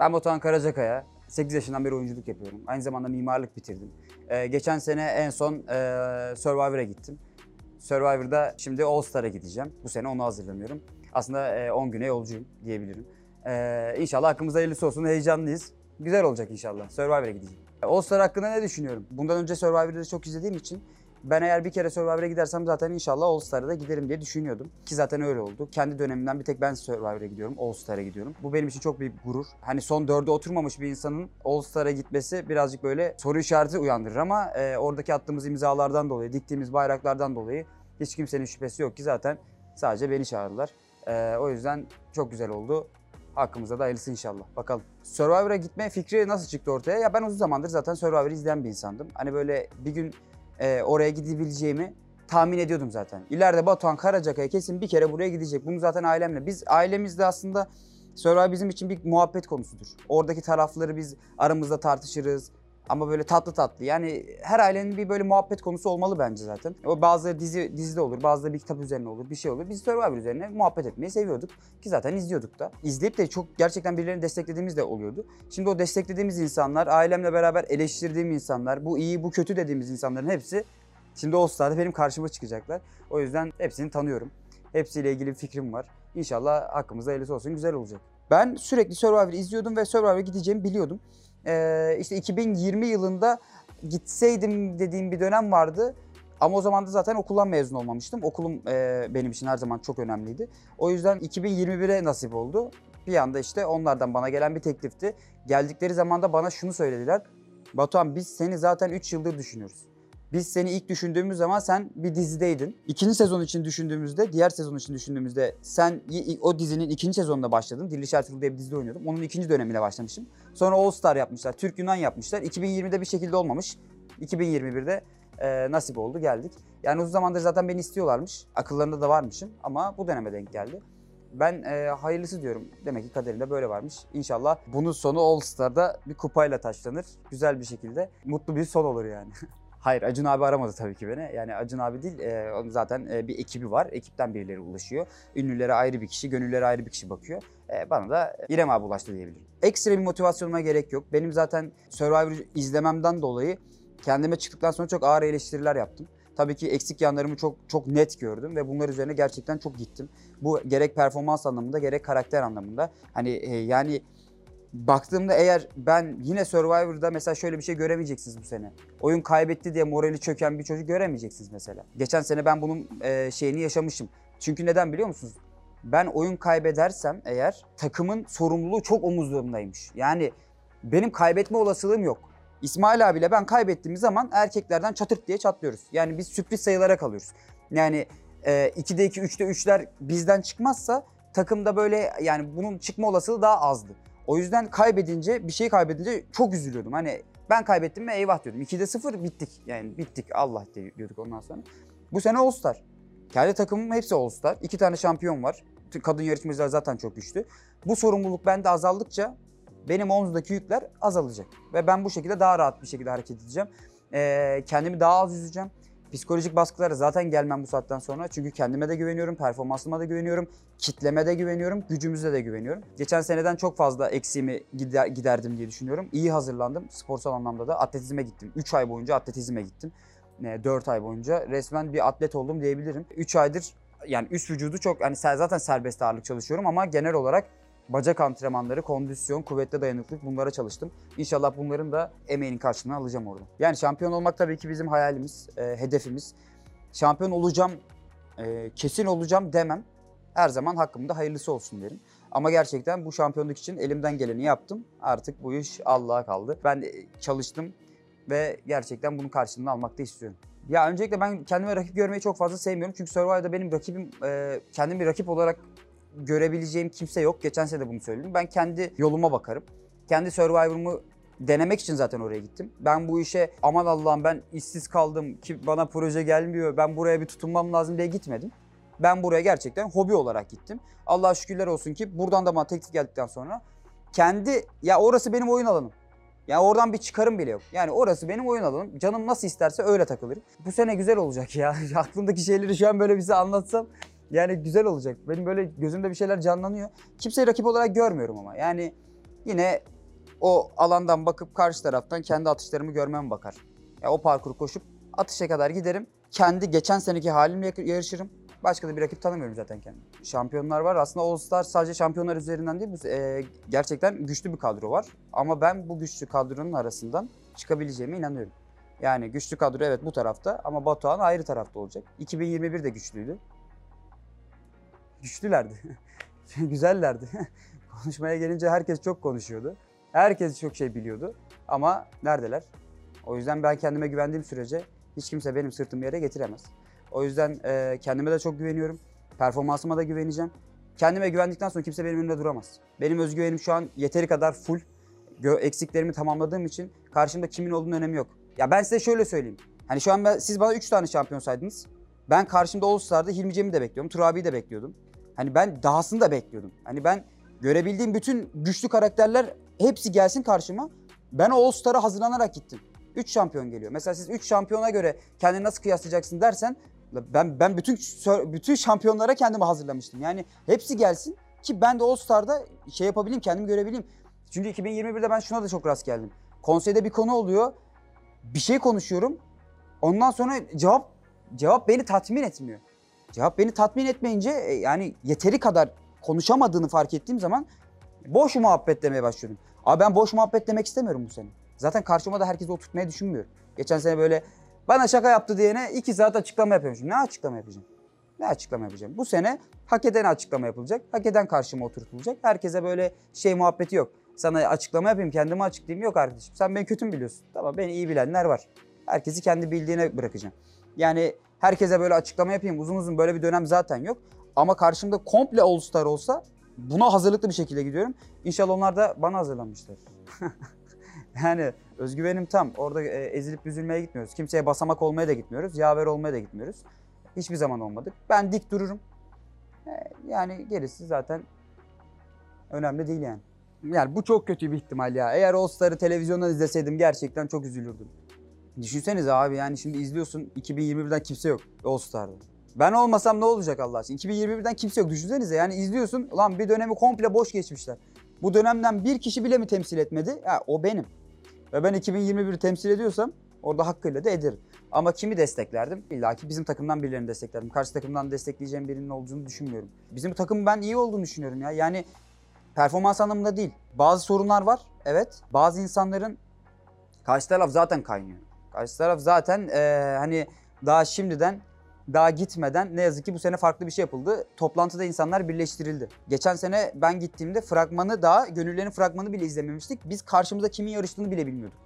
Ben Batuhan Karacakaya. 8 yaşından beri oyunculuk yapıyorum. Aynı zamanda mimarlık bitirdim. Ee, geçen sene en son e, Survivor'a gittim. Survivor'da şimdi All Star'a gideceğim. Bu sene onu hazırlanıyorum. Aslında e, 10 güne yolcuyum diyebilirim. Ee, inşallah hakkımızda hayırlısı olsun. Heyecanlıyız. Güzel olacak inşallah. Survivor'a gideceğim. All Star hakkında ne düşünüyorum? Bundan önce Survivor'ı çok izlediğim için ben eğer bir kere Survivor'a gidersem zaten inşallah All Star'a da giderim diye düşünüyordum. Ki zaten öyle oldu. Kendi dönemimden bir tek ben Survivor'a gidiyorum, All Star'a gidiyorum. Bu benim için çok büyük bir gurur. Hani son dörde oturmamış bir insanın All Star'a gitmesi birazcık böyle soru işareti uyandırır ama e, oradaki attığımız imzalardan dolayı, diktiğimiz bayraklardan dolayı hiç kimsenin şüphesi yok ki zaten sadece beni çağırdılar. E, o yüzden çok güzel oldu. Hakkımızda da hayırlısı inşallah. Bakalım. Survivor'a gitme fikri nasıl çıktı ortaya? Ya ben uzun zamandır zaten Survivor'ı izleyen bir insandım. Hani böyle bir gün e, oraya gidebileceğimi tahmin ediyordum zaten. İleride Batuhan Karacakaya kesin bir kere buraya gidecek. Bunu zaten ailemle. Biz ailemizde aslında Survivor bizim için bir muhabbet konusudur. Oradaki tarafları biz aramızda tartışırız. Ama böyle tatlı tatlı. Yani her ailenin bir böyle muhabbet konusu olmalı bence zaten. O bazıları dizi dizide olur, bazıları bir kitap üzerine olur, bir şey olur. Biz Survivor üzerine muhabbet etmeyi seviyorduk ki zaten izliyorduk da. İzleyip de çok gerçekten birilerini desteklediğimiz de oluyordu. Şimdi o desteklediğimiz insanlar, ailemle beraber eleştirdiğim insanlar, bu iyi, bu kötü dediğimiz insanların hepsi şimdi All Star'da benim karşıma çıkacaklar. O yüzden hepsini tanıyorum. Hepsiyle ilgili bir fikrim var. İnşallah hakkımızda hayırlısı olsun, güzel olacak. Ben sürekli Survivor izliyordum ve Survivor'a gideceğimi biliyordum. Ee, işte 2020 yılında gitseydim dediğim bir dönem vardı. Ama o zaman da zaten okuldan mezun olmamıştım. Okulum e, benim için her zaman çok önemliydi. O yüzden 2021'e nasip oldu. Bir anda işte onlardan bana gelen bir teklifti. Geldikleri zaman da bana şunu söylediler. Batuhan biz seni zaten 3 yıldır düşünüyoruz. Biz seni ilk düşündüğümüz zaman sen bir dizideydin. İkinci sezon için düşündüğümüzde, diğer sezon için düşündüğümüzde sen o dizinin ikinci sezonunda başladın. Diriliş Ertuğrul diye bir dizide oynuyordum. Onun ikinci dönemine başlamışım. Sonra All Star yapmışlar, Türk Yunan yapmışlar. 2020'de bir şekilde olmamış. 2021'de e, nasip oldu, geldik. Yani uzun zamandır zaten beni istiyorlarmış. Akıllarında da varmışım ama bu döneme denk geldi. Ben e, hayırlısı diyorum. Demek ki kaderinde böyle varmış. İnşallah bunun sonu All Star'da bir kupayla taşlanır. Güzel bir şekilde. Mutlu bir son olur yani. Hayır Acun abi aramadı tabii ki beni. Yani Acun abi değil e, zaten e, bir ekibi var. Ekipten birileri ulaşıyor. Ünlülere ayrı bir kişi, gönüllere ayrı bir kişi bakıyor. E, bana da İrem abi ulaştı diyebilirim. Ekstra bir motivasyonuma gerek yok. Benim zaten Survivor izlememden dolayı kendime çıktıktan sonra çok ağır eleştiriler yaptım. Tabii ki eksik yanlarımı çok çok net gördüm ve bunlar üzerine gerçekten çok gittim. Bu gerek performans anlamında gerek karakter anlamında. Hani e, yani baktığımda eğer ben yine Survivor'da mesela şöyle bir şey göremeyeceksiniz bu sene. Oyun kaybetti diye morali çöken bir çocuk göremeyeceksiniz mesela. Geçen sene ben bunun e, şeyini yaşamışım. Çünkü neden biliyor musunuz? Ben oyun kaybedersem eğer takımın sorumluluğu çok omuzlarımdaymış. Yani benim kaybetme olasılığım yok. İsmail abiyle ben kaybettiğimiz zaman erkeklerden çatırt diye çatlıyoruz. Yani biz sürpriz sayılara kalıyoruz. Yani e, 2'de 2, 3'te 3'ler bizden çıkmazsa takımda böyle yani bunun çıkma olasılığı daha azdı. O yüzden kaybedince, bir şey kaybedince çok üzülüyordum. Hani ben kaybettim mi eyvah diyordum. 2'de 0 bittik. Yani bittik Allah diyorduk ondan sonra. Bu sene All Star. Kendi takımım hepsi All Star. İki tane şampiyon var. Kadın yarışmacılar zaten çok güçlü. Bu sorumluluk bende azaldıkça benim omzumdaki yükler azalacak. Ve ben bu şekilde daha rahat bir şekilde hareket edeceğim. Ee, kendimi daha az üzeceğim. Psikolojik baskılara zaten gelmem bu saatten sonra. Çünkü kendime de güveniyorum, performansıma da güveniyorum, kitleme de güveniyorum, gücümüze de güveniyorum. Geçen seneden çok fazla eksiğimi gider, giderdim diye düşünüyorum. İyi hazırlandım sporsal anlamda da. Atletizme gittim. 3 ay boyunca atletizme gittim. 4 ay boyunca resmen bir atlet oldum diyebilirim. 3 aydır yani üst vücudu çok hani zaten serbest ağırlık çalışıyorum ama genel olarak bacak antrenmanları, kondisyon, kuvvetli dayanıklılık bunlara çalıştım. İnşallah bunların da emeğinin karşılığını alacağım orada. Yani şampiyon olmak tabii ki bizim hayalimiz, e, hedefimiz. Şampiyon olacağım, e, kesin olacağım demem. Her zaman hakkımda hayırlısı olsun derim. Ama gerçekten bu şampiyonluk için elimden geleni yaptım. Artık bu iş Allah'a kaldı. Ben de çalıştım ve gerçekten bunun karşılığını almak da istiyorum. Ya öncelikle ben kendime rakip görmeyi çok fazla sevmiyorum. Çünkü Survivor'da benim rakibim, e, kendim bir rakip olarak görebileceğim kimse yok. Geçen sene de bunu söyledim. Ben kendi yoluma bakarım. Kendi Survivor'ımı denemek için zaten oraya gittim. Ben bu işe aman Allah'ım ben işsiz kaldım ki bana proje gelmiyor. Ben buraya bir tutunmam lazım diye gitmedim. Ben buraya gerçekten hobi olarak gittim. Allah'a şükürler olsun ki buradan da bana teklif geldikten sonra kendi ya orası benim oyun alanım. Ya oradan bir çıkarım bile yok. Yani orası benim oyun alanım. Canım nasıl isterse öyle takılırım. Bu sene güzel olacak ya. Aklımdaki şeyleri şu an böyle bize anlatsam yani güzel olacak. Benim böyle gözümde bir şeyler canlanıyor. Kimseyi rakip olarak görmüyorum ama. Yani Yine o alandan bakıp karşı taraftan kendi atışlarımı görmem bakar. Ya o parkuru koşup atışa kadar giderim. Kendi geçen seneki halimle yarışırım. Başka da bir rakip tanımıyorum zaten kendimi. Şampiyonlar var. Aslında All Star sadece şampiyonlar üzerinden değil, e, gerçekten güçlü bir kadro var. Ama ben bu güçlü kadronun arasından çıkabileceğime inanıyorum. Yani güçlü kadro evet bu tarafta ama Batuhan ayrı tarafta olacak. 2021 de güçlüydü. Güçlülerdi. Güzellerdi. Konuşmaya gelince herkes çok konuşuyordu. Herkes çok şey biliyordu. Ama neredeler? O yüzden ben kendime güvendiğim sürece hiç kimse benim sırtımı yere getiremez. O yüzden e, kendime de çok güveniyorum. Performansıma da güveneceğim. Kendime güvendikten sonra kimse benim önümde duramaz. Benim özgüvenim şu an yeteri kadar full. Eksiklerimi tamamladığım için karşımda kimin olduğunun önemi yok. Ya ben size şöyle söyleyeyim. Hani şu an ben, siz bana 3 tane şampiyon saydınız. Ben karşımda All Star'da Hilmi Cem'i de bekliyorum. Turabi'yi de bekliyordum. Hani ben dahasını da bekliyordum. Hani ben görebildiğim bütün güçlü karakterler hepsi gelsin karşıma. Ben o All Star'a hazırlanarak gittim. 3 şampiyon geliyor. Mesela siz 3 şampiyona göre kendini nasıl kıyaslayacaksın dersen ben ben bütün bütün şampiyonlara kendimi hazırlamıştım. Yani hepsi gelsin ki ben de All Star'da şey yapabileyim, kendimi görebileyim. Çünkü 2021'de ben şuna da çok rast geldim. Konseyde bir konu oluyor. Bir şey konuşuyorum. Ondan sonra cevap cevap beni tatmin etmiyor. Cevap beni tatmin etmeyince e, yani yeteri kadar konuşamadığını fark ettiğim zaman boş muhabbet demeye başlıyorum. Abi ben boş muhabbet demek istemiyorum bu sene. Zaten karşıma da herkesi oturtmayı düşünmüyorum. Geçen sene böyle bana şaka yaptı diyene iki saat açıklama yapıyormuşum. Ne açıklama yapacağım? Ne açıklama yapacağım? Bu sene hak eden açıklama yapılacak. Hak eden karşıma oturtulacak. Herkese böyle şey muhabbeti yok. Sana açıklama yapayım, kendimi açıklayayım. Yok arkadaşım sen beni kötü mü biliyorsun? Tamam beni iyi bilenler var. Herkesi kendi bildiğine bırakacağım. Yani herkese böyle açıklama yapayım. Uzun uzun böyle bir dönem zaten yok. Ama karşımda komple All Star olsa buna hazırlıklı bir şekilde gidiyorum. İnşallah onlar da bana hazırlanmışlar. yani özgüvenim tam. Orada e, ezilip üzülmeye gitmiyoruz. Kimseye basamak olmaya da gitmiyoruz. Yaver olmaya da gitmiyoruz. Hiçbir zaman olmadık. Ben dik dururum. E, Yani gerisi zaten önemli değil yani. Yani bu çok kötü bir ihtimal ya. Eğer All Star'ı televizyondan izleseydim gerçekten çok üzülürdüm. Düşünsenize abi yani şimdi izliyorsun 2021'den kimse yok All Star'da. Ben olmasam ne olacak Allah aşkına? 2021'den kimse yok. Düşünsenize yani izliyorsun lan bir dönemi komple boş geçmişler. Bu dönemden bir kişi bile mi temsil etmedi? Ya o benim. Ve ben 2021'i temsil ediyorsam orada hakkıyla da ederim. Ama kimi desteklerdim? İlla ki bizim takımdan birilerini desteklerdim. Karşı takımdan destekleyeceğim birinin olduğunu düşünmüyorum. Bizim takım ben iyi olduğunu düşünüyorum ya. Yani performans anlamında değil. Bazı sorunlar var. Evet. Bazı insanların karşı taraf zaten kaynıyor. Karşı taraf zaten eee, hani daha şimdiden daha gitmeden ne yazık ki bu sene farklı bir şey yapıldı. Toplantıda insanlar birleştirildi. Geçen sene ben gittiğimde fragmanı daha gönüllerin fragmanı bile izlememiştik. Biz karşımızda kimin yarıştığını bile bilmiyorduk.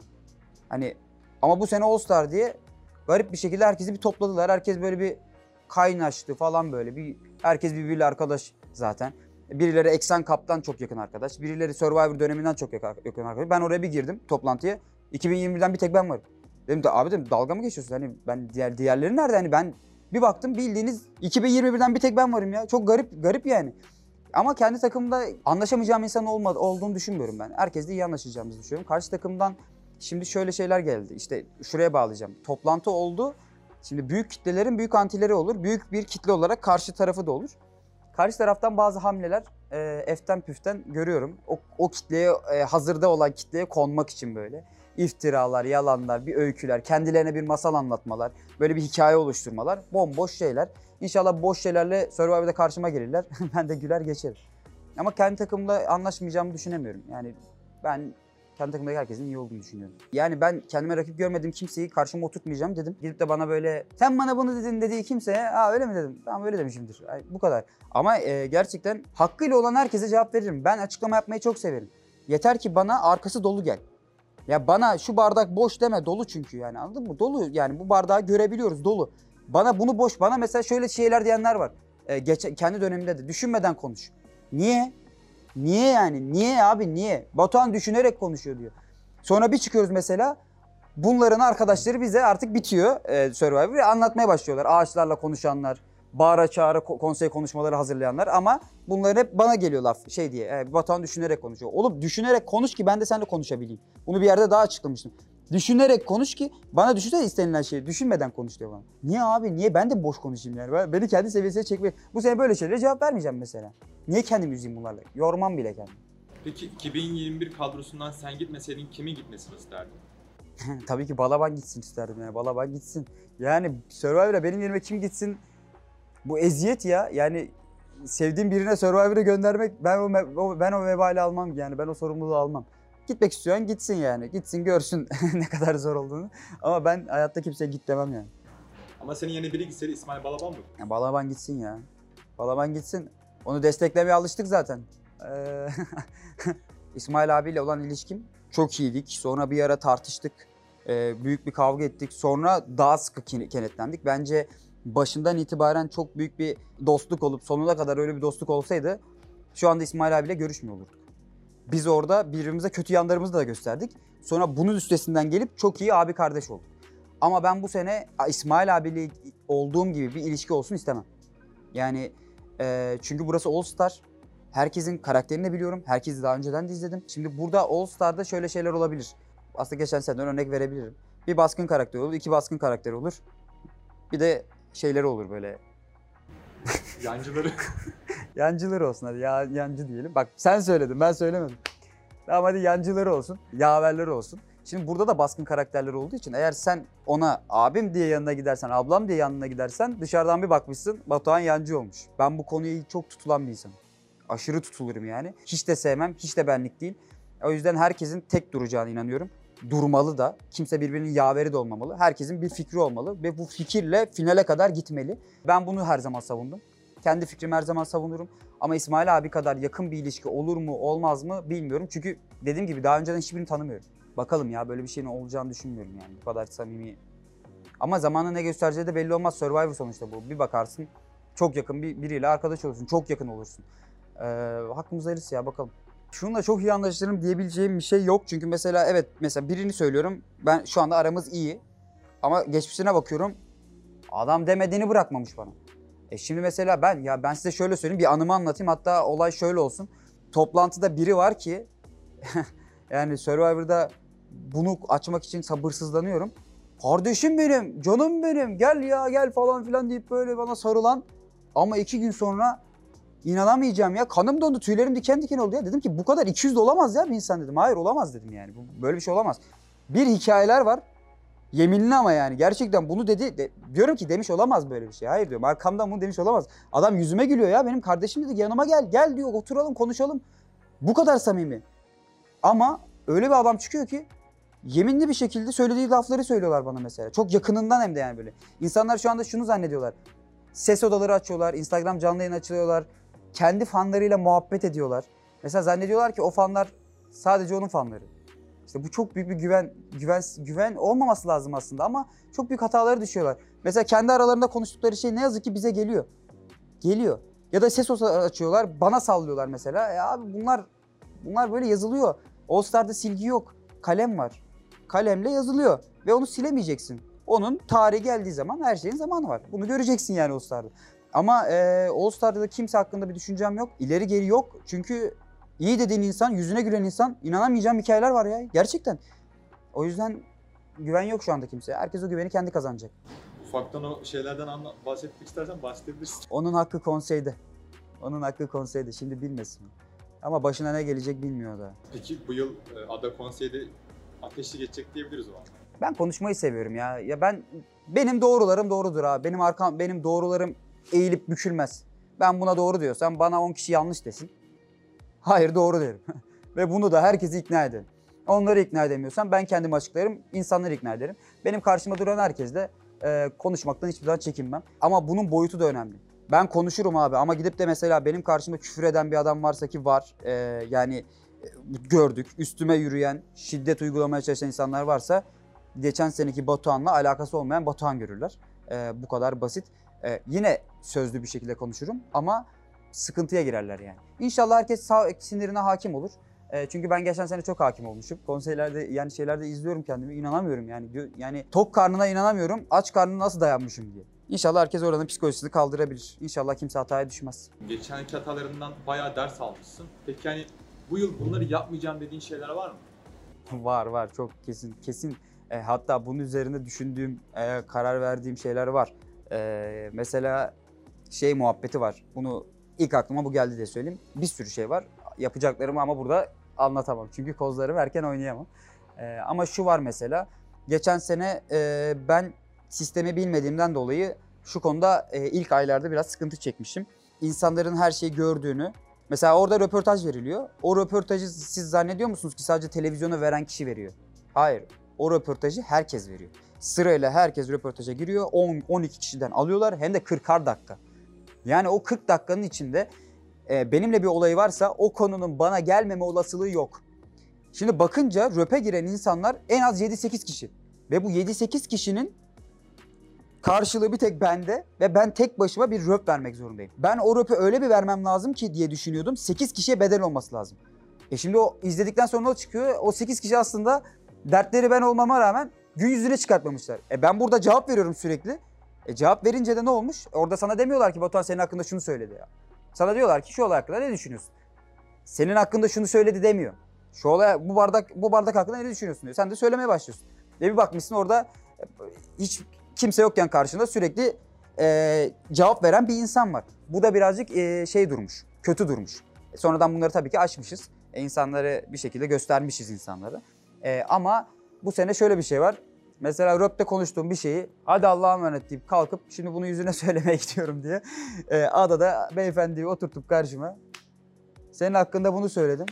Hani ama bu sene All Star diye garip bir şekilde herkesi bir topladılar. Herkes böyle bir kaynaştı falan böyle. Bir herkes birbiriyle arkadaş zaten. Birileri Eksen Cup'tan çok yakın arkadaş. Birileri Survivor döneminden çok yakın arkadaş. Ben oraya bir girdim toplantıya. 2021'den bir tek ben varım. Dedim de abi dedim dalga mı geçiyorsun? Hani ben diğer diğerleri nerede? Hani ben bir baktım bildiğiniz 2021'den bir tek ben varım ya. Çok garip garip yani. Ama kendi takımda anlaşamayacağım insan olmadı, olduğunu düşünmüyorum ben. Herkesle iyi anlaşacağımızı düşünüyorum. Karşı takımdan şimdi şöyle şeyler geldi. İşte şuraya bağlayacağım. Toplantı oldu. Şimdi büyük kitlelerin büyük antileri olur. Büyük bir kitle olarak karşı tarafı da olur. Karşı taraftan bazı hamleler e, eften püften görüyorum. O, o kitleye, e, hazırda olan kitleye konmak için böyle. İftiralar, yalanlar, bir öyküler, kendilerine bir masal anlatmalar, böyle bir hikaye oluşturmalar. Bomboş şeyler. İnşallah boş şeylerle Survivor'da karşıma gelirler. ben de güler geçerim. Ama kendi takımla anlaşmayacağımı düşünemiyorum. Yani ben kendi takımdaki herkesin iyi olduğunu düşünüyorum. Yani ben kendime rakip görmediğim kimseyi karşıma oturtmayacağım dedim. Gidip de bana böyle sen bana bunu dedin dediği kimseye aa öyle mi dedim. Tamam öyle demişimdir. Ay, bu kadar. Ama e, gerçekten hakkıyla olan herkese cevap veririm. Ben açıklama yapmayı çok severim. Yeter ki bana arkası dolu gel. Ya bana şu bardak boş deme dolu çünkü yani anladın mı? Dolu yani bu bardağı görebiliyoruz dolu. Bana bunu boş bana mesela şöyle şeyler diyenler var. E, geç, kendi döneminde de düşünmeden konuş. Niye? Niye yani? Niye abi niye? Batuhan düşünerek konuşuyor diyor. Sonra bir çıkıyoruz mesela. Bunların arkadaşları bize artık bitiyor e, Survivor ve anlatmaya başlıyorlar. Ağaçlarla konuşanlar, bağıra çağıra ko- konsey konuşmaları hazırlayanlar ama bunların hep bana geliyor laf şey diye. E, Batuhan düşünerek konuşuyor. Oğlum düşünerek konuş ki ben de seninle konuşabileyim. Bunu bir yerde daha açıklamıştım. Düşünerek konuş ki bana düşünsene istenilen şeyi. Düşünmeden konuş diyor bana. Niye abi? Niye ben de boş konuşayım yani? Ben- Beni kendi seviyesine çekme. Bu sene böyle şeylere cevap vermeyeceğim mesela. Niye kendimi üzeyim bunlarla? Yormam bile kendimi. Peki 2021 kadrosundan sen gitmeseydin kimin gitmesini isterdin? Tabii ki Balaban gitsin isterdim yani. Balaban gitsin. Yani Survivor'a benim yerime kim gitsin? Bu eziyet ya. Yani sevdiğim birine Survivor'a göndermek ben o, ben o vebali almam yani. Ben o sorumluluğu almam. Gitmek istiyorsan gitsin yani. Gitsin görsün ne kadar zor olduğunu. Ama ben hayatta kimseye git demem yani. Ama senin yerine biri gitseydi İsmail Balaban mı? Ya Balaban gitsin ya. Balaban gitsin. Onu desteklemeye alıştık zaten. Ee, İsmail abiyle olan ilişkim çok iyiydik. Sonra bir ara tartıştık. Ee, büyük bir kavga ettik. Sonra daha sıkı kenetlendik. Bence başından itibaren çok büyük bir dostluk olup sonuna kadar öyle bir dostluk olsaydı şu anda İsmail abiyle görüşmüyor olurduk. Biz orada birbirimize kötü yanlarımızı da gösterdik. Sonra bunun üstesinden gelip çok iyi abi kardeş olduk. Ama ben bu sene İsmail abiyle olduğum gibi bir ilişki olsun istemem. Yani e, çünkü burası All Star. Herkesin karakterini de biliyorum. Herkesi daha önceden de izledim. Şimdi burada All Star'da şöyle şeyler olabilir. Aslında geçen seneden örnek verebilirim. Bir baskın karakter olur, iki baskın karakter olur. Bir de şeyleri olur böyle. Yancıları. Yancıları olsun hadi ya, yancı diyelim. Bak sen söyledin ben söylemedim. Tamam hadi yancıları olsun, yaverleri olsun. Şimdi burada da baskın karakterler olduğu için eğer sen ona abim diye yanına gidersen, ablam diye yanına gidersen dışarıdan bir bakmışsın Batuhan yancı olmuş. Ben bu konuya çok tutulan bir insanım. Aşırı tutulurum yani. Hiç de sevmem, hiç de benlik değil. O yüzden herkesin tek duracağına inanıyorum. Durmalı da. Kimse birbirinin yaveri de olmamalı. Herkesin bir fikri olmalı ve bu fikirle finale kadar gitmeli. Ben bunu her zaman savundum. Kendi fikrimi her zaman savunurum. Ama İsmail abi kadar yakın bir ilişki olur mu olmaz mı bilmiyorum. Çünkü dediğim gibi daha önceden hiçbirini tanımıyorum. Bakalım ya böyle bir şeyin olacağını düşünmüyorum yani. Bu kadar samimi. Ama zamanla ne göstereceği de belli olmaz. Survivor sonuçta bu. Bir bakarsın çok yakın bir, biriyle arkadaş olursun. Çok yakın olursun. Ee, hakkımız hayırlısı ya bakalım. Şununla çok iyi anlaşırım diyebileceğim bir şey yok. Çünkü mesela evet mesela birini söylüyorum. Ben şu anda aramız iyi. Ama geçmişine bakıyorum. Adam demediğini bırakmamış bana. E şimdi mesela ben ya ben size şöyle söyleyeyim bir anımı anlatayım hatta olay şöyle olsun. Toplantıda biri var ki yani Survivor'da bunu açmak için sabırsızlanıyorum. Kardeşim benim, canım benim, gel ya gel falan filan deyip böyle bana sarılan. Ama iki gün sonra inanamayacağım ya. Kanım dondu, tüylerim diken diken oldu ya. Dedim ki bu kadar 200 de olamaz ya bir insan dedim. Hayır olamaz dedim yani. Bu, böyle bir şey olamaz. Bir hikayeler var. Yeminli ama yani gerçekten bunu dedi. de- diyorum ki demiş olamaz böyle bir şey. Hayır diyorum arkamdan bunu demiş olamaz. Adam yüzüme gülüyor ya benim kardeşim dedi yanıma gel. Gel diyor oturalım konuşalım. Bu kadar samimi. Ama öyle bir adam çıkıyor ki yeminli bir şekilde söylediği lafları söylüyorlar bana mesela. Çok yakınından hem de yani böyle. İnsanlar şu anda şunu zannediyorlar. Ses odaları açıyorlar, Instagram canlı yayın açıyorlar. Kendi fanlarıyla muhabbet ediyorlar. Mesela zannediyorlar ki o fanlar sadece onun fanları. İşte bu çok büyük bir güven güven güven olmaması lazım aslında ama çok büyük hatalara düşüyorlar. Mesela kendi aralarında konuştukları şey ne yazık ki bize geliyor. Geliyor. Ya da ses açıyorlar, bana sallıyorlar mesela. E abi bunlar bunlar böyle yazılıyor. All Star'da silgi yok. Kalem var. Kalemle yazılıyor ve onu silemeyeceksin. Onun tarihi geldiği zaman her şeyin zamanı var. Bunu göreceksin yani All Star'da. Ama e, All Star'da da kimse hakkında bir düşüncem yok. İleri geri yok. Çünkü iyi dediğin insan, yüzüne gülen insan inanamayacağım hikayeler var ya. Gerçekten. O yüzden güven yok şu anda kimseye. Herkes o güveni kendi kazanacak. Ufaktan o şeylerden anla bahsetmek istersen bahsedebilirsin. Onun hakkı konseyde. Onun hakkı konseyde. Şimdi bilmesin. Ama başına ne gelecek bilmiyor da. Peki bu yıl e, Ada Konsey'de ateşli geçecek diyebiliriz o zaman. Ben konuşmayı seviyorum ya. Ya ben benim doğrularım doğrudur abi. Benim arkam benim doğrularım eğilip bükülmez. Ben buna doğru diyorsam bana 10 kişi yanlış desin. Hayır doğru derim. Ve bunu da herkesi ikna ederim. Onları ikna edemiyorsam ben kendimi açıklarım, insanları ikna ederim. Benim karşıma duran herkes de e, konuşmaktan hiçbir zaman çekinmem. Ama bunun boyutu da önemli. Ben konuşurum abi ama gidip de mesela benim karşımda küfür eden bir adam varsa ki var. e, yani e, gördük. Üstüme yürüyen, şiddet uygulamaya çalışan insanlar varsa geçen seneki Batuhan'la alakası olmayan Batuhan görürler. Ee, bu kadar basit. Ee, yine sözlü bir şekilde konuşurum ama sıkıntıya girerler yani. İnşallah herkes sağ sinirine hakim olur. Ee, çünkü ben geçen sene çok hakim olmuşum. Konseylerde yani şeylerde izliyorum kendimi inanamıyorum yani. Yani tok karnına inanamıyorum. Aç karnına nasıl dayanmışım diye. İnşallah herkes oranın psikolojisini kaldırabilir. İnşallah kimse hataya düşmez. Geçenki hatalarından bayağı ders almışsın. Peki yani bu yıl bunları yapmayacağım dediğin şeyler var mı? Var var çok kesin kesin E, hatta bunun üzerinde düşündüğüm e, karar verdiğim şeyler var. E, mesela şey muhabbeti var. Bunu ilk aklıma bu geldi diye söyleyeyim. Bir sürü şey var. yapacaklarımı ama burada anlatamam. Çünkü kozlarımı erken oynayamam. Ee, ama şu var mesela. Geçen sene e, ben sistemi bilmediğimden dolayı şu konuda e, ilk aylarda biraz sıkıntı çekmişim. İnsanların her şeyi gördüğünü, mesela orada röportaj veriliyor. O röportajı siz zannediyor musunuz ki sadece televizyona veren kişi veriyor? Hayır. O röportajı herkes veriyor. Sırayla herkes röportaja giriyor. 10-12 kişiden alıyorlar hem de 40'ar dakika. Yani o 40 dakikanın içinde e, benimle bir olayı varsa o konunun bana gelmeme olasılığı yok. Şimdi bakınca röpe giren insanlar en az 7-8 kişi. Ve bu 7-8 kişinin karşılığı bir tek bende ve ben tek başıma bir röp vermek zorundayım. Ben o röpü öyle bir vermem lazım ki diye düşünüyordum. 8 kişiye bedel olması lazım. E şimdi o izledikten sonra o çıkıyor. O 8 kişi aslında dertleri ben olmama rağmen gün yüzüne çıkartmamışlar. E ben burada cevap veriyorum sürekli. E cevap verince de ne olmuş? Orada sana demiyorlar ki Batuhan senin hakkında şunu söyledi ya. Sana diyorlar ki şu olay hakkında ne düşünüyorsun? Senin hakkında şunu söyledi demiyor. Şu olay bu bardak bu bardak hakkında ne düşünüyorsun diyor. Sen de söylemeye başlıyorsun. Ve bir bakmışsın orada e, hiç kimse yokken karşında sürekli e, cevap veren bir insan var. Bu da birazcık e, şey durmuş, kötü durmuş. E, sonradan bunları tabii ki aşmışız. E, insanları bir şekilde göstermişiz insanları. E, ama bu sene şöyle bir şey var. Mesela röpte konuştuğum bir şeyi hadi Allah'a emanet deyip kalkıp şimdi bunu yüzüne söylemeye gidiyorum diye. E, adada beyefendiyi oturtup karşıma senin hakkında bunu söyledim.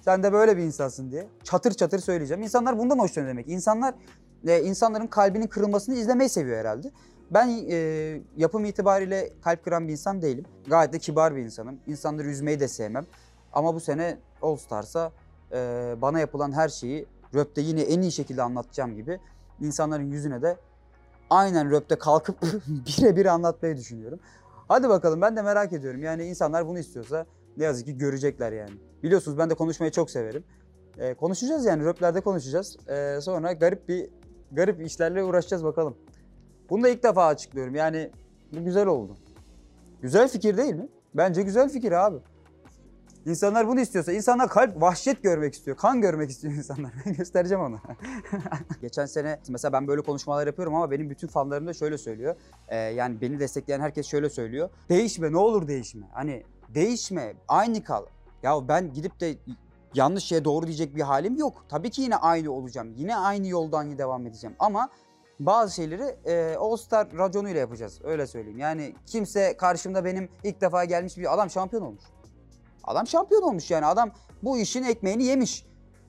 Sen de böyle bir insansın diye çatır çatır söyleyeceğim. İnsanlar bundan hoşlanıyor demek. İnsanlar e, insanların kalbinin kırılmasını izlemeyi seviyor herhalde. Ben e, yapım itibariyle kalp kıran bir insan değilim. Gayet de kibar bir insanım. İnsanları üzmeyi de sevmem. Ama bu sene All Stars'a e, bana yapılan her şeyi röpte yine en iyi şekilde anlatacağım gibi insanların yüzüne de aynen röpte kalkıp birebir anlatmayı düşünüyorum. Hadi bakalım ben de merak ediyorum. Yani insanlar bunu istiyorsa ne yazık ki görecekler yani. Biliyorsunuz ben de konuşmayı çok severim. Ee, konuşacağız yani röplerde konuşacağız. Ee, sonra garip bir garip işlerle uğraşacağız bakalım. Bunu da ilk defa açıklıyorum. Yani bu güzel oldu. Güzel fikir değil mi? Bence güzel fikir abi. İnsanlar bunu istiyorsa, insanlar kalp vahşet görmek istiyor, kan görmek istiyor insanlar. Ben göstereceğim onu. Geçen sene mesela ben böyle konuşmalar yapıyorum ama benim bütün fanlarım da şöyle söylüyor. Ee, yani beni destekleyen herkes şöyle söylüyor. Değişme ne olur değişme. Hani değişme, aynı kal. Ya ben gidip de yanlış şeye doğru diyecek bir halim yok. Tabii ki yine aynı olacağım. Yine aynı yoldan devam edeceğim. Ama bazı şeyleri e, All Star raconuyla yapacağız. Öyle söyleyeyim. Yani kimse karşımda benim ilk defa gelmiş bir adam şampiyon olmuş. Adam şampiyon olmuş yani. Adam bu işin ekmeğini yemiş.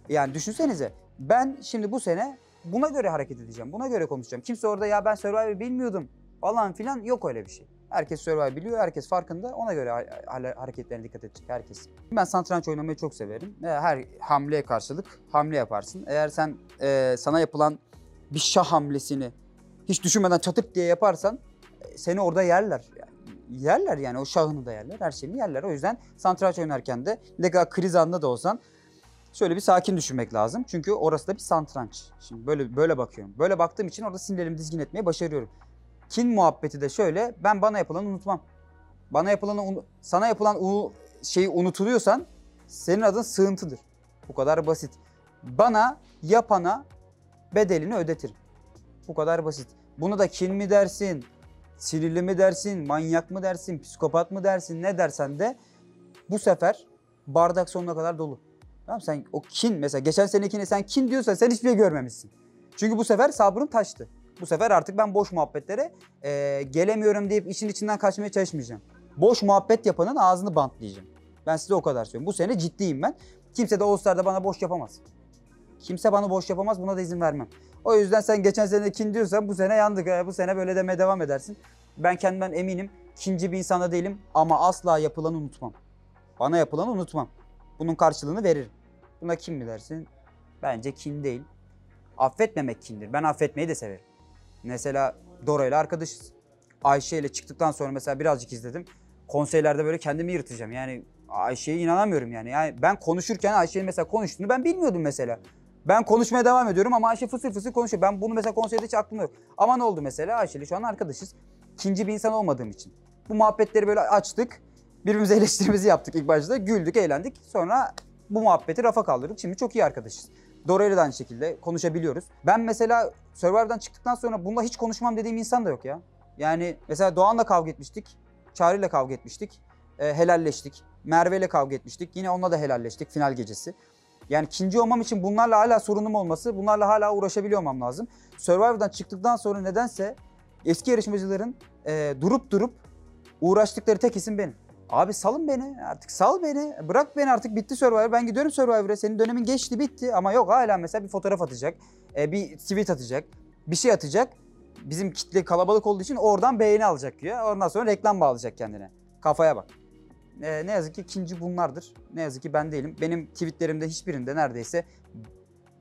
Yani düşünsenize. Ben şimdi bu sene buna göre hareket edeceğim. Buna göre konuşacağım. Kimse orada ya ben Survivor bilmiyordum falan filan yok öyle bir şey. Herkes Survivor biliyor, herkes farkında. Ona göre ha- ha- hareketlerine dikkat edecek herkes. Ben satranç oynamayı çok severim. Her hamleye karşılık hamle yaparsın. Eğer sen e, sana yapılan bir şah hamlesini hiç düşünmeden çatıp diye yaparsan e, seni orada yerler. Yani yerler yani o şahını da yerler, her şeyini yerler. O yüzden satranç oynarken de ne kadar kriz anında da olsan şöyle bir sakin düşünmek lazım. Çünkü orası da bir satranç. Şimdi böyle böyle bakıyorum. Böyle baktığım için orada sinirlerimi dizgin etmeyi başarıyorum. Kin muhabbeti de şöyle. Ben bana yapılanı unutmam. Bana yapılanı sana yapılan u- şeyi unutuluyorsan senin adın sığıntıdır. Bu kadar basit. Bana yapana bedelini ödetirim. Bu kadar basit. Bunu da kin mi dersin, sinirli mi dersin, manyak mı dersin, psikopat mı dersin ne dersen de bu sefer bardak sonuna kadar dolu. Tamam sen o kin mesela geçen senekine sen kin diyorsan sen hiçbir şey görmemişsin. Çünkü bu sefer sabrın taştı. Bu sefer artık ben boş muhabbetlere eee, gelemiyorum deyip işin içinden kaçmaya çalışmayacağım. Boş muhabbet yapanın ağzını bantlayacağım. Ben size o kadar söylüyorum. Bu sene ciddiyim ben. Kimse de All Star'da bana boş yapamaz. Kimse bana boş yapamaz. Buna da izin vermem. O yüzden sen geçen sene kin diyorsan bu sene yandık. ha. Bu sene böyle demeye devam edersin. Ben kendimden eminim. Kinci bir insanda değilim ama asla yapılanı unutmam. Bana yapılanı unutmam. Bunun karşılığını veririm. Buna kim mi dersin? Bence kin değil. Affetmemek kindir. Ben affetmeyi de severim. Mesela Dora ile arkadaşız. Ayşe ile çıktıktan sonra mesela birazcık izledim. Konseylerde böyle kendimi yırtacağım. Yani Ayşe'ye inanamıyorum yani. Yani ben konuşurken Ayşe'nin mesela konuştuğunu ben bilmiyordum mesela. Ben konuşmaya devam ediyorum ama Ayşe fısır fısır konuşuyor. Ben bunu mesela konseyde hiç aklımda yok. Ama ne oldu mesela? Ayşe ile şu an arkadaşız. İkinci bir insan olmadığım için. Bu muhabbetleri böyle açtık. Birbirimize eleştirimizi yaptık ilk başta. Güldük, eğlendik. Sonra bu muhabbeti rafa kaldırdık. Şimdi çok iyi arkadaşız. Dora ile de aynı şekilde konuşabiliyoruz. Ben mesela Survivor'dan çıktıktan sonra bunda hiç konuşmam dediğim insan da yok ya. Yani mesela Doğan'la kavga etmiştik. Çağrı'yla kavga etmiştik. E, helalleştik. Merve ile kavga etmiştik. Yine onunla da helalleştik final gecesi. Yani ikinci olmam için bunlarla hala sorunum olması, bunlarla hala uğraşabiliyor olmam lazım. Survivor'dan çıktıktan sonra nedense eski yarışmacıların e, durup durup uğraştıkları tek isim benim. Abi salın beni artık sal beni bırak beni artık bitti Survivor ben gidiyorum Survivor'a senin dönemin geçti bitti ama yok hala mesela bir fotoğraf atacak e, bir tweet atacak bir şey atacak bizim kitle kalabalık olduğu için oradan beğeni alacak ya ondan sonra reklam bağlayacak kendine kafaya bak. E, ne yazık ki ikinci bunlardır ne yazık ki ben değilim benim tweetlerimde hiçbirinde neredeyse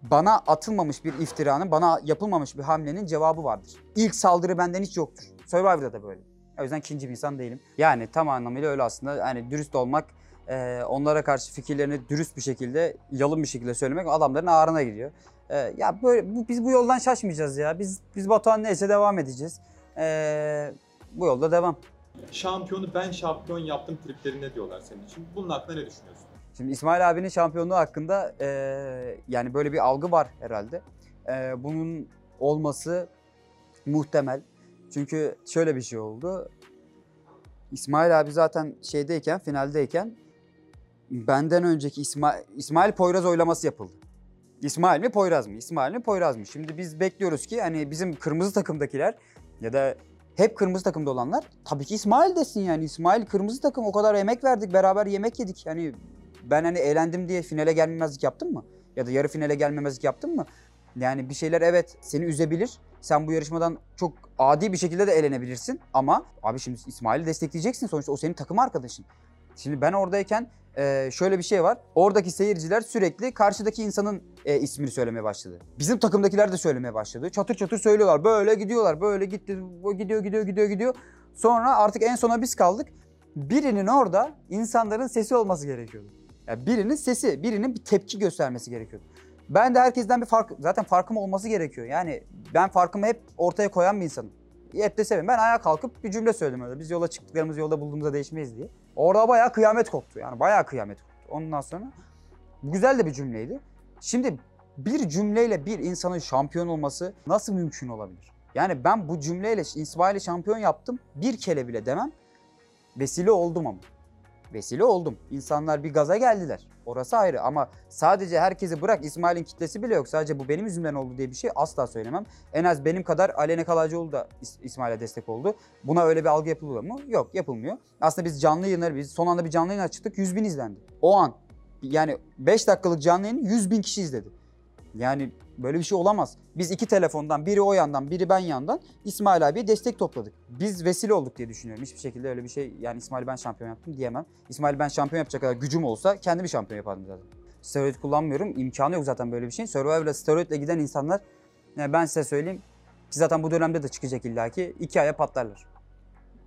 bana atılmamış bir iftiranın, bana yapılmamış bir hamlenin cevabı vardır. İlk saldırı benden hiç yoktur. Survivor'da da böyle. O yüzden ikinci bir insan değilim. Yani tam anlamıyla öyle aslında. Hani dürüst olmak, e, onlara karşı fikirlerini dürüst bir şekilde, yalın bir şekilde söylemek adamların ağrına gidiyor. E, ya böyle bu, biz bu yoldan şaşmayacağız ya. Biz biz Batuhan neyse devam edeceğiz. E, bu yolda devam. Şampiyonu ben şampiyon yaptım triplerine diyorlar senin için. Bunun hakkında ne düşünüyorsun? Şimdi İsmail abinin şampiyonluğu hakkında e, yani böyle bir algı var herhalde. E, bunun olması muhtemel. Çünkü şöyle bir şey oldu. İsmail abi zaten şeydeyken, finaldeyken benden önceki İsmail, İsmail Poyraz oylaması yapıldı. İsmail mi Poyraz mı? İsmail mi Poyraz mı? Şimdi biz bekliyoruz ki hani bizim kırmızı takımdakiler ya da hep kırmızı takımda olanlar tabii ki İsmail desin yani. İsmail kırmızı takım o kadar emek verdik beraber yemek yedik. Yani ben hani eğlendim diye finale gelmemezlik yaptım mı? Ya da yarı finale gelmemezlik yaptım mı? Yani bir şeyler evet seni üzebilir. Sen bu yarışmadan çok adi bir şekilde de eğlenebilirsin. Ama abi şimdi İsmail'i destekleyeceksin sonuçta o senin takım arkadaşın. Şimdi ben oradayken e, şöyle bir şey var. Oradaki seyirciler sürekli karşıdaki insanın e, ismini söylemeye başladı. Bizim takımdakiler de söylemeye başladı. Çatır çatır söylüyorlar. Böyle gidiyorlar. Böyle gitti. Gidiyor gidiyor gidiyor gidiyor. Sonra artık en sona biz kaldık. Birinin orada insanların sesi olması gerekiyordu. Yani birinin sesi, birinin bir tepki göstermesi gerekiyordu. Ben de herkesten bir fark, zaten farkım olması gerekiyor. Yani ben farkımı hep ortaya koyan bir insanım. Hep de sevim. Ben ayağa kalkıp bir cümle söyledim öyle. Biz yola çıktıklarımız yolda bulduğumuzda değişmeyiz diye. Orada bayağı kıyamet koptu yani. Bayağı kıyamet koptu. Ondan sonra güzel de bir cümleydi. Şimdi bir cümleyle bir insanın şampiyon olması nasıl mümkün olabilir? Yani ben bu cümleyle İsmail'i şampiyon yaptım. Bir kere bile demem. Vesile oldum ama. Vesile oldum. İnsanlar bir gaza geldiler. Orası ayrı ama sadece herkesi bırak İsmail'in kitlesi bile yok. Sadece bu benim yüzümden oldu diye bir şey asla söylemem. En az benim kadar Aleyna Kalaycıoğlu da İs- İsmail'e destek oldu. Buna öyle bir algı yapılıyor mu? Yok yapılmıyor. Aslında biz canlı yayınları biz son anda bir canlı yayın açtık 100 bin izlendi. O an yani 5 dakikalık canlı yayını 100 bin kişi izledi. Yani böyle bir şey olamaz. Biz iki telefondan biri o yandan biri ben yandan İsmail abiye destek topladık. Biz vesile olduk diye düşünüyorum. Hiçbir şekilde öyle bir şey yani İsmail ben şampiyon yaptım diyemem. İsmail ben şampiyon yapacak kadar gücüm olsa kendimi şampiyon yapardım zaten. Steroid kullanmıyorum. İmkanı yok zaten böyle bir şeyin. Survivor'la steroidle giden insanlar yani ben size söyleyeyim ki zaten bu dönemde de çıkacak illaki iki aya patlarlar.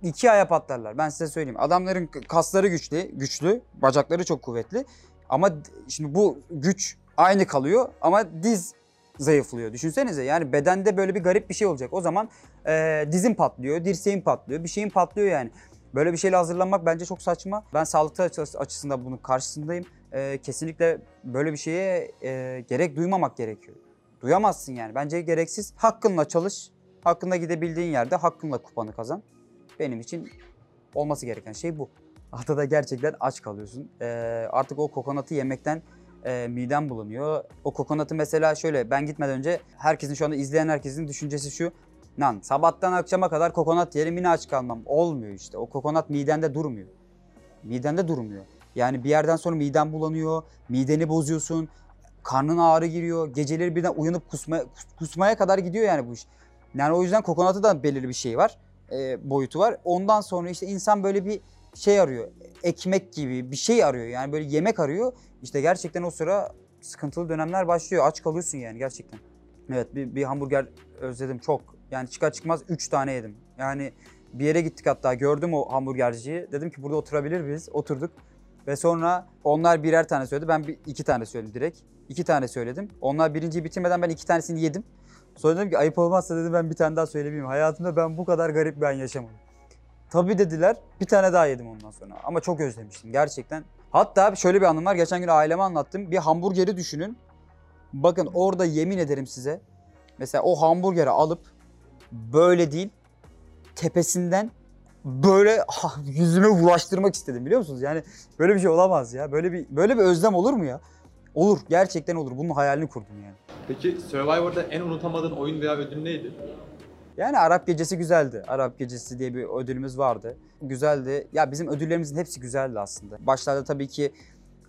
İki aya patlarlar. Ben size söyleyeyim. Adamların kasları güçlü, güçlü, bacakları çok kuvvetli. Ama şimdi bu güç aynı kalıyor ama diz zayıflıyor. Düşünsenize yani bedende böyle bir garip bir şey olacak. O zaman e, dizin patlıyor, dirseğin patlıyor, bir şeyin patlıyor yani. Böyle bir şeyle hazırlanmak bence çok saçma. Ben sağlıklı açı- açısından bunun karşısındayım. E, kesinlikle böyle bir şeye e, gerek duymamak gerekiyor. Duyamazsın yani. Bence gereksiz. Hakkınla çalış. Hakkında gidebildiğin yerde hakkınla kupanı kazan. Benim için olması gereken şey bu. Adada gerçekten aç kalıyorsun. E, artık o kokonatı yemekten e, midem bulanıyor. O kokonatı mesela şöyle ben gitmeden önce herkesin şu anda izleyen herkesin düşüncesi şu. Lan sabahtan akşama kadar kokonat yerim yine aç kalmam. Olmuyor işte. O kokonat midende durmuyor. Midende durmuyor. Yani bir yerden sonra miden bulanıyor. Mideni bozuyorsun. Karnın ağrı giriyor. Geceleri birden uyanıp kusmaya, kus- kusmaya kadar gidiyor yani bu iş. Yani o yüzden kokonatı da belirli bir şey var. e, boyutu var. Ondan sonra işte insan böyle bir şey arıyor. Ekmek gibi bir şey arıyor. Yani böyle yemek arıyor. İşte gerçekten o sıra sıkıntılı dönemler başlıyor. Aç kalıyorsun yani gerçekten. Evet bir, bir hamburger özledim çok. Yani çıkar çıkmaz 3 tane yedim. Yani bir yere gittik hatta gördüm o hamburgerciyi. Dedim ki burada oturabilir miyiz? Oturduk. Ve sonra onlar birer tane söyledi. Ben bir, iki tane söyledim direkt. İki tane söyledim. Onlar birinciyi bitirmeden ben iki tanesini yedim. Sonra dedim ki ayıp olmazsa dedim ben bir tane daha söylemeyeyim. Hayatımda ben bu kadar garip an yaşamadım. Tabii dediler. Bir tane daha yedim ondan sonra. Ama çok özlemiştim gerçekten. Hatta şöyle bir anım var. Geçen gün aileme anlattım. Bir hamburgeri düşünün. Bakın orada yemin ederim size. Mesela o hamburgeri alıp böyle değil tepesinden böyle ah, yüzüme ulaştırmak istedim biliyor musunuz? Yani böyle bir şey olamaz ya. Böyle bir böyle bir özlem olur mu ya? Olur. Gerçekten olur. Bunun hayalini kurdum yani. Peki Survivor'da en unutamadığın oyun veya ödül neydi? Yani Arap Gecesi güzeldi. Arap Gecesi diye bir ödülümüz vardı. Güzeldi. Ya bizim ödüllerimizin hepsi güzeldi aslında. Başlarda tabii ki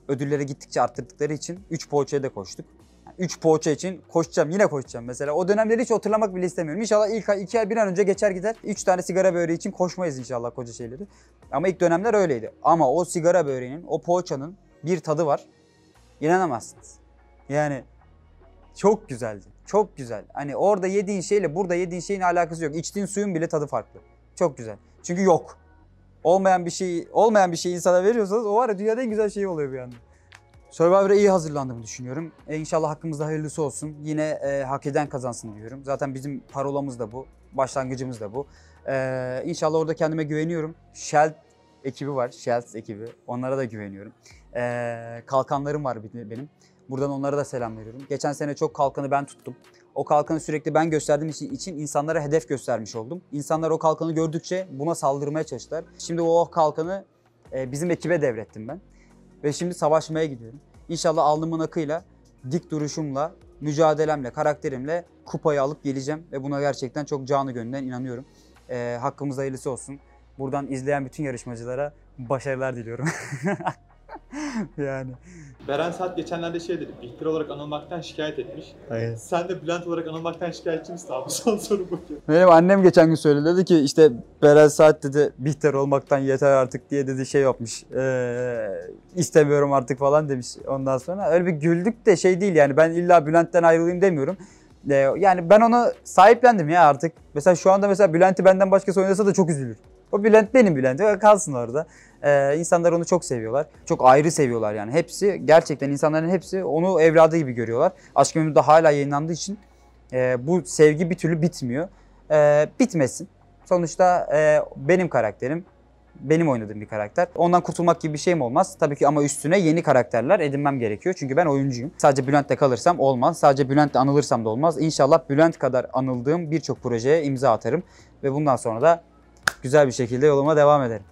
ödülleri gittikçe arttırdıkları için 3 poğaçaya da koştuk. 3 poğaça için koşacağım, yine koşacağım mesela. O dönemleri hiç hatırlamak bile istemiyorum. İnşallah ilk ay, 2 ay bir an önce geçer gider. 3 tane sigara böreği için koşmayız inşallah koca şeyleri. Ama ilk dönemler öyleydi. Ama o sigara böreğinin, o poğaçanın bir tadı var. İnanamazsınız. Yani çok güzeldi. Çok güzel. Hani orada yediğin şeyle burada yediğin şeyin alakası yok. İçtiğin suyun bile tadı farklı. Çok güzel. Çünkü yok. Olmayan bir şey, olmayan bir şeyi insana veriyorsanız o var ya dünyada en güzel şey oluyor bir anda. Survivor'a iyi hazırlandığımı düşünüyorum. E, inşallah hakkımızda hayırlısı olsun. Yine e, hak eden kazansın diyorum. Zaten bizim parolamız da bu. Başlangıcımız da bu. E, inşallah orada kendime güveniyorum. Shell ekibi var. Shells ekibi. Onlara da güveniyorum. E, kalkanlarım var benim. Buradan onlara da selam veriyorum. Geçen sene çok kalkanı ben tuttum. O kalkanı sürekli ben gösterdiğim için, için insanlara hedef göstermiş oldum. İnsanlar o kalkanı gördükçe buna saldırmaya çalıştılar. Şimdi o kalkanı e, bizim ekibe devrettim ben. Ve şimdi savaşmaya gidiyorum. İnşallah alnımın akıyla, dik duruşumla, mücadelemle, karakterimle kupayı alıp geleceğim. Ve buna gerçekten çok canı gönülden inanıyorum. E, hakkımızda hayırlısı olsun. Buradan izleyen bütün yarışmacılara başarılar diliyorum. yani. Beren Saat geçenlerde şey dedi, Bihter olarak anılmaktan şikayet etmiş. Sen de Bülent olarak anılmaktan şikayetçi misin abi? Son soru bu. Benim annem geçen gün söyledi dedi ki işte Beren Saat dedi Bihter olmaktan yeter artık diye dedi şey yapmış. Ee, istemiyorum artık falan demiş ondan sonra. Öyle bir güldük de şey değil yani ben illa Bülent'ten ayrılayım demiyorum. Ee, yani ben onu sahiplendim ya artık. Mesela şu anda mesela Bülent'i benden başkası oynasa da çok üzülür. O Bülent benim Bülent. Kalsın orada. Ee, insanlar onu çok seviyorlar. Çok ayrı seviyorlar yani. Hepsi gerçekten insanların hepsi onu evladı gibi görüyorlar. Aşk Memnu da hala yayınlandığı için e, bu sevgi bir türlü bitmiyor. E, bitmesin. Sonuçta e, benim karakterim, benim oynadığım bir karakter. Ondan kurtulmak gibi bir şeyim olmaz. Tabii ki ama üstüne yeni karakterler edinmem gerekiyor. Çünkü ben oyuncuyum. Sadece Bülent'te kalırsam olmaz. Sadece Bülent'te anılırsam da olmaz. İnşallah Bülent kadar anıldığım birçok projeye imza atarım. Ve bundan sonra da güzel bir şekilde yoluma devam ederim.